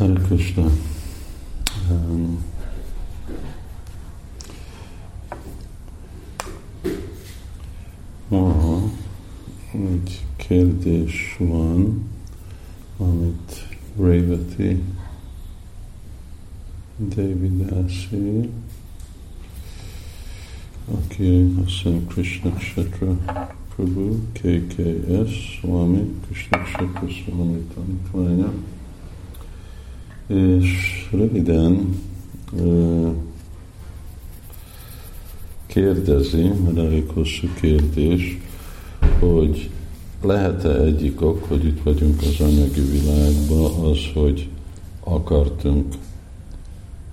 Hare Krishna. Um, ma egy kérdés van, amit Revati Devidasi, aki azt hiszem Krishna Kshetra Prabhu, KKS, Swami, Krishna Kshetra Swami tanítványa, és röviden kérdezi, mert elég hosszú kérdés, hogy lehet-e egyik ok, hogy itt vagyunk az anyagi világban, az, hogy akartunk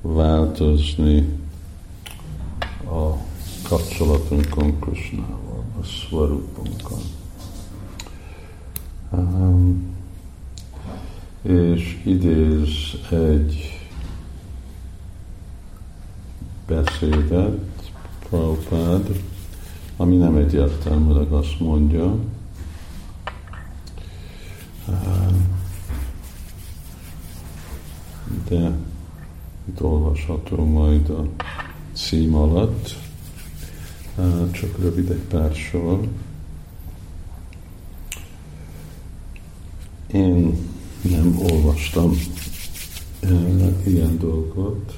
változni a kapcsolatunkon Krishnával, a szvarupunkon. Um, és idéz egy beszédet, Prabhupád, ami nem egyértelműleg azt mondja, de itt olvasható majd a cím alatt, csak rövid egy pár sor. Én nem olvastam ilyen dolgot,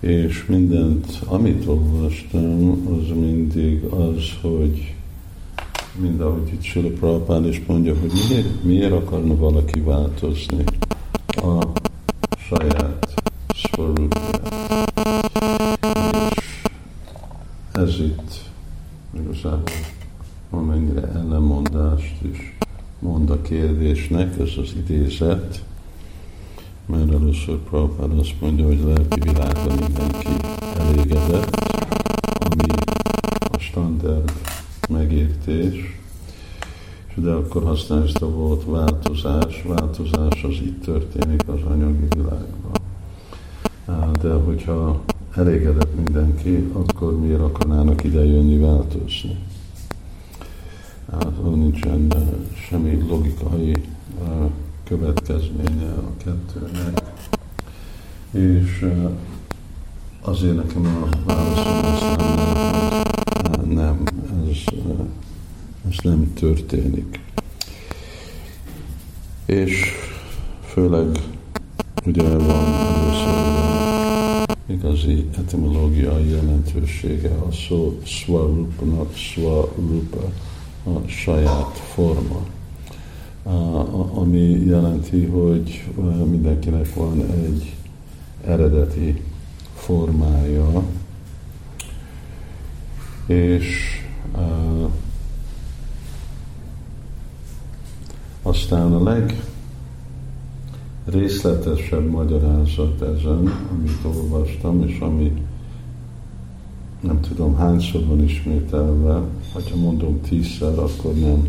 és mindent, amit olvastam, az mindig az, hogy mind ahogy itt Sula Prabhupád is mondja, hogy miért, miért akarna valaki változni a saját a kérdésnek, ez az idézet, mert először Prabhupád azt mondja, hogy lelki világban mindenki elégedett, ami a standard megértés, de akkor használja ezt a volt változás, változás az itt történik az anyagi világban. De hogyha elégedett mindenki, akkor miért akarnának ide jönni változni? Nincsen semmi logikai következménye a kettőnek. És azért nekem a válaszom az nem, ez, ez nem történik. És főleg ugye van először igazi etimológiai jelentősége a szó svarupnak, svarupa, a saját forma. Ami jelenti, hogy mindenkinek van egy eredeti formája, és aztán a leg részletesebb magyarázat ezen, amit olvastam, és ami nem tudom hányszor van ismételve, ha mondom tízszer, akkor nem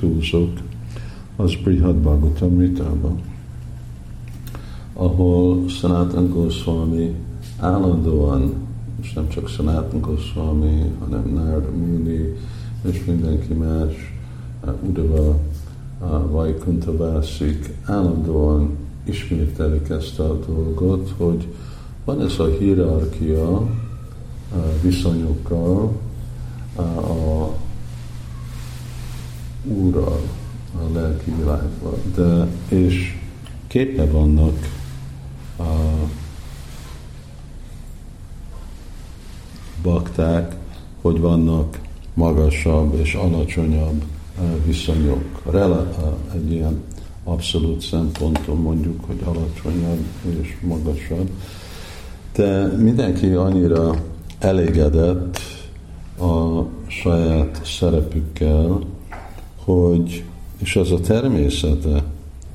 túlzok, az Brihad Bhagavatamritában, ahol Sanatan Goswami állandóan, és nem csak Sanatan Goswami, hanem Narada Muni, és mindenki más, Udava, Vaikuntha Vásik, állandóan ismételik ezt a dolgot, hogy van ez a hierarchia viszonyokkal a úrral, a lelki világban. De, és képe vannak a bakták, hogy vannak magasabb és alacsonyabb viszonyok. Rele, egy ilyen abszolút szemponton mondjuk, hogy alacsonyabb és magasabb. De mindenki annyira elégedett a saját szerepükkel, hogy és az a természete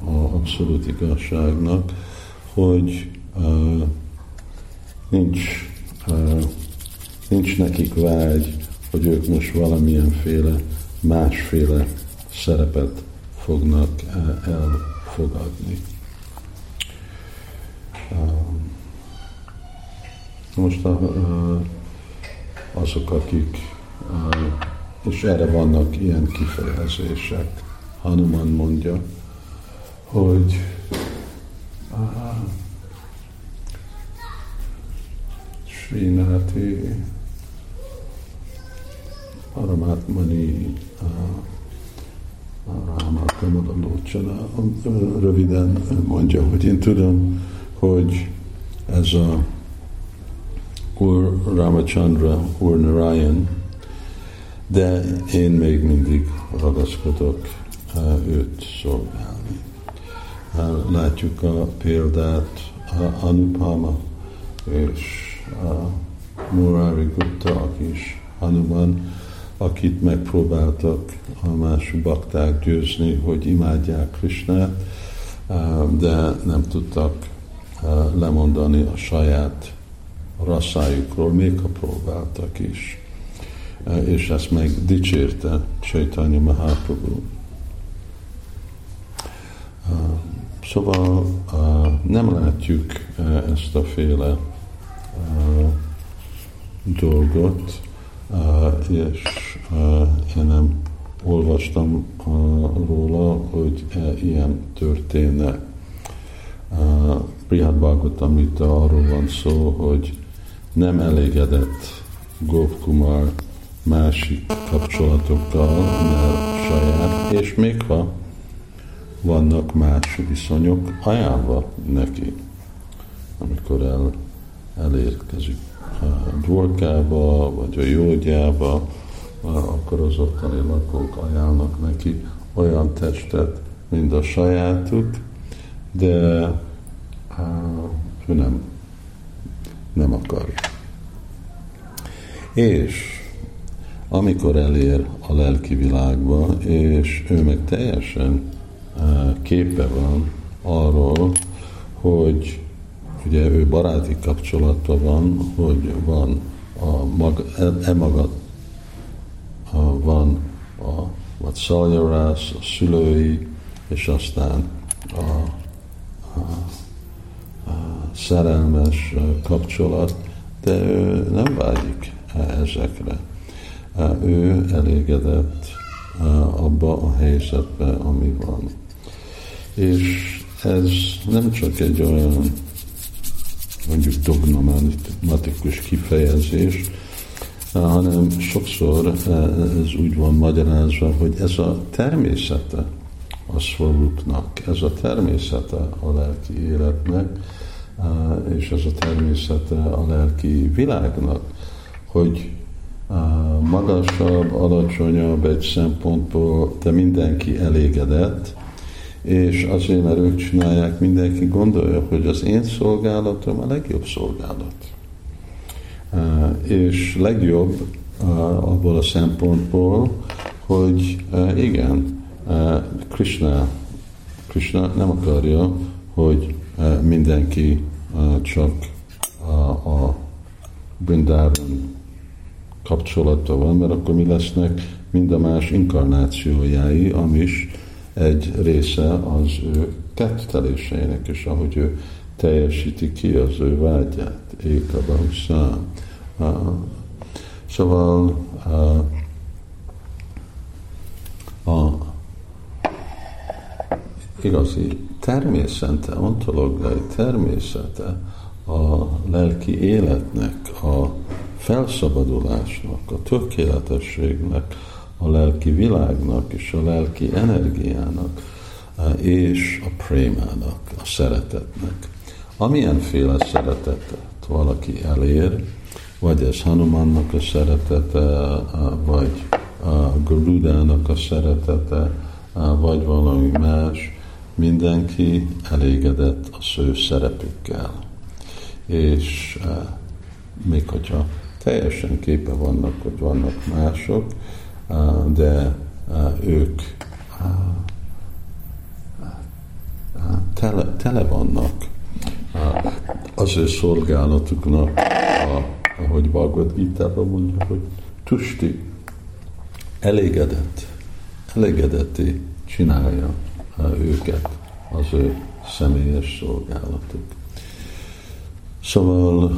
a abszolút igazságnak, hogy uh, nincs, uh, nincs nekik vágy, hogy ők most valamilyenféle másféle szerepet fognak uh, elfogadni. Uh, most a, uh, azok, akik, és erre vannak ilyen kifejezések, Hanuman mondja, hogy Srinati Paramatmani Ráma Kamadalócsana röviden mondja, hogy én tudom, hogy ez a Úr Ramachandra, Úr Narayan, de én még mindig ragaszkodok őt szolgálni. Látjuk a példát Anupama és Murari Gupta, aki is Hanuman, akit megpróbáltak a más bakták győzni, hogy imádják Krisnát, de nem tudtak lemondani a saját rasszájukról, még ha próbáltak is. És ezt meg dicsérte Chaitanya Mahaprabhu. Szóval nem látjuk ezt a féle dolgot, és én nem olvastam róla, hogy ilyen történne. Prihad Bhagavatamita arról van szó, hogy nem elégedett Gopkumar másik kapcsolatokkal, mert saját, és még ha vannak más viszonyok ajánlva neki, amikor el, elérkezik a dvorkába, vagy a jógyába, akkor az ottani lakók ajánlnak neki olyan testet, mint a sajátuk, de ő nem, nem akar. És amikor elér a lelki világba, és ő meg teljesen képe van arról, hogy ugye ő baráti kapcsolatban van, hogy van a maga, e, e van a Vatsaljarász, a szülői, és aztán a, a szerelmes kapcsolat, de ő nem vágyik ezekre. Ő elégedett abba a helyzetbe, ami van. És ez nem csak egy olyan mondjuk dogmatikus kifejezés, hanem sokszor ez úgy van magyarázva, hogy ez a természete a szvaluknak, ez a természete a lelki életnek, és ez a természete a lelki világnak, hogy magasabb, alacsonyabb egy szempontból, de mindenki elégedett, és azért, mert ők csinálják, mindenki gondolja, hogy az én szolgálatom a legjobb szolgálat. És legjobb abból a szempontból, hogy igen, Krishna, Krishna nem akarja, hogy mindenki csak a, Brindavan kapcsolata van, mert akkor mi lesznek mind a más inkarnációjái, is egy része az ő tetteléseinek, és ahogy ő teljesíti ki az ő vágyát, Éka Bahuszá. Szóval a igazi természete, ontológiai természete a lelki életnek, a felszabadulásnak, a tökéletességnek, a lelki világnak és a lelki energiának és a prémának, a szeretetnek. Amilyenféle szeretetet valaki elér, vagy ez Hanumannak a szeretete, vagy a Garudának a szeretete, vagy valami más, mindenki elégedett a ő szerepükkel. És még hogyha teljesen képe vannak, hogy vannak mások, de ők tele, tele vannak az ő szolgálatuknak, a, ahogy Bhagavad gita mondja, hogy tusti, elégedett, elégedetté csinálja őket az ő személyes szolgálatuk. Szóval,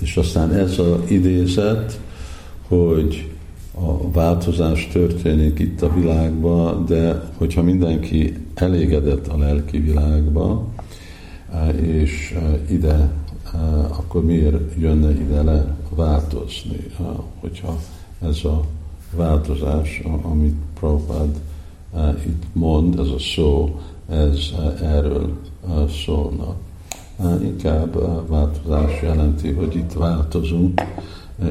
és aztán ez az idézet, hogy a változás történik itt a világban, de hogyha mindenki elégedett a lelki világba, és ide, akkor miért jönne ide le változni, hogyha ez a változás, amit Prabhupád itt mond, ez a szó, ez erről szólna. Inkább változás jelenti, hogy itt változunk,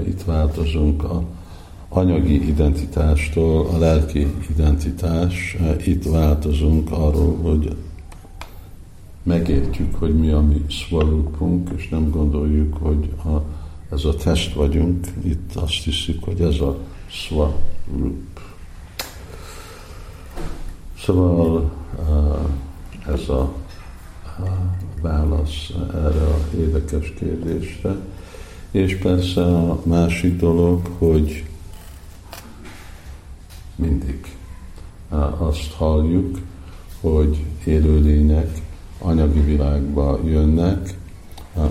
itt változunk a anyagi identitástól a lelki identitás, itt változunk arról, hogy megértjük, hogy mi a mi szvarupunk, és nem gondoljuk, hogy a, ez a test vagyunk, itt azt hiszük, hogy ez a szvarup. Szóval ez a válasz erre a érdekes kérdésre. És persze a másik dolog, hogy mindig azt halljuk, hogy élőlények anyagi világba jönnek,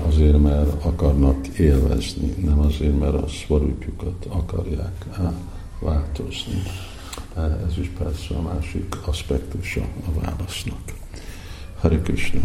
azért, mert akarnak élvezni, nem azért, mert a szvarúpjukat akarják változni. Ez is persze a másik aspektusa a válasznak. Hare Krishna.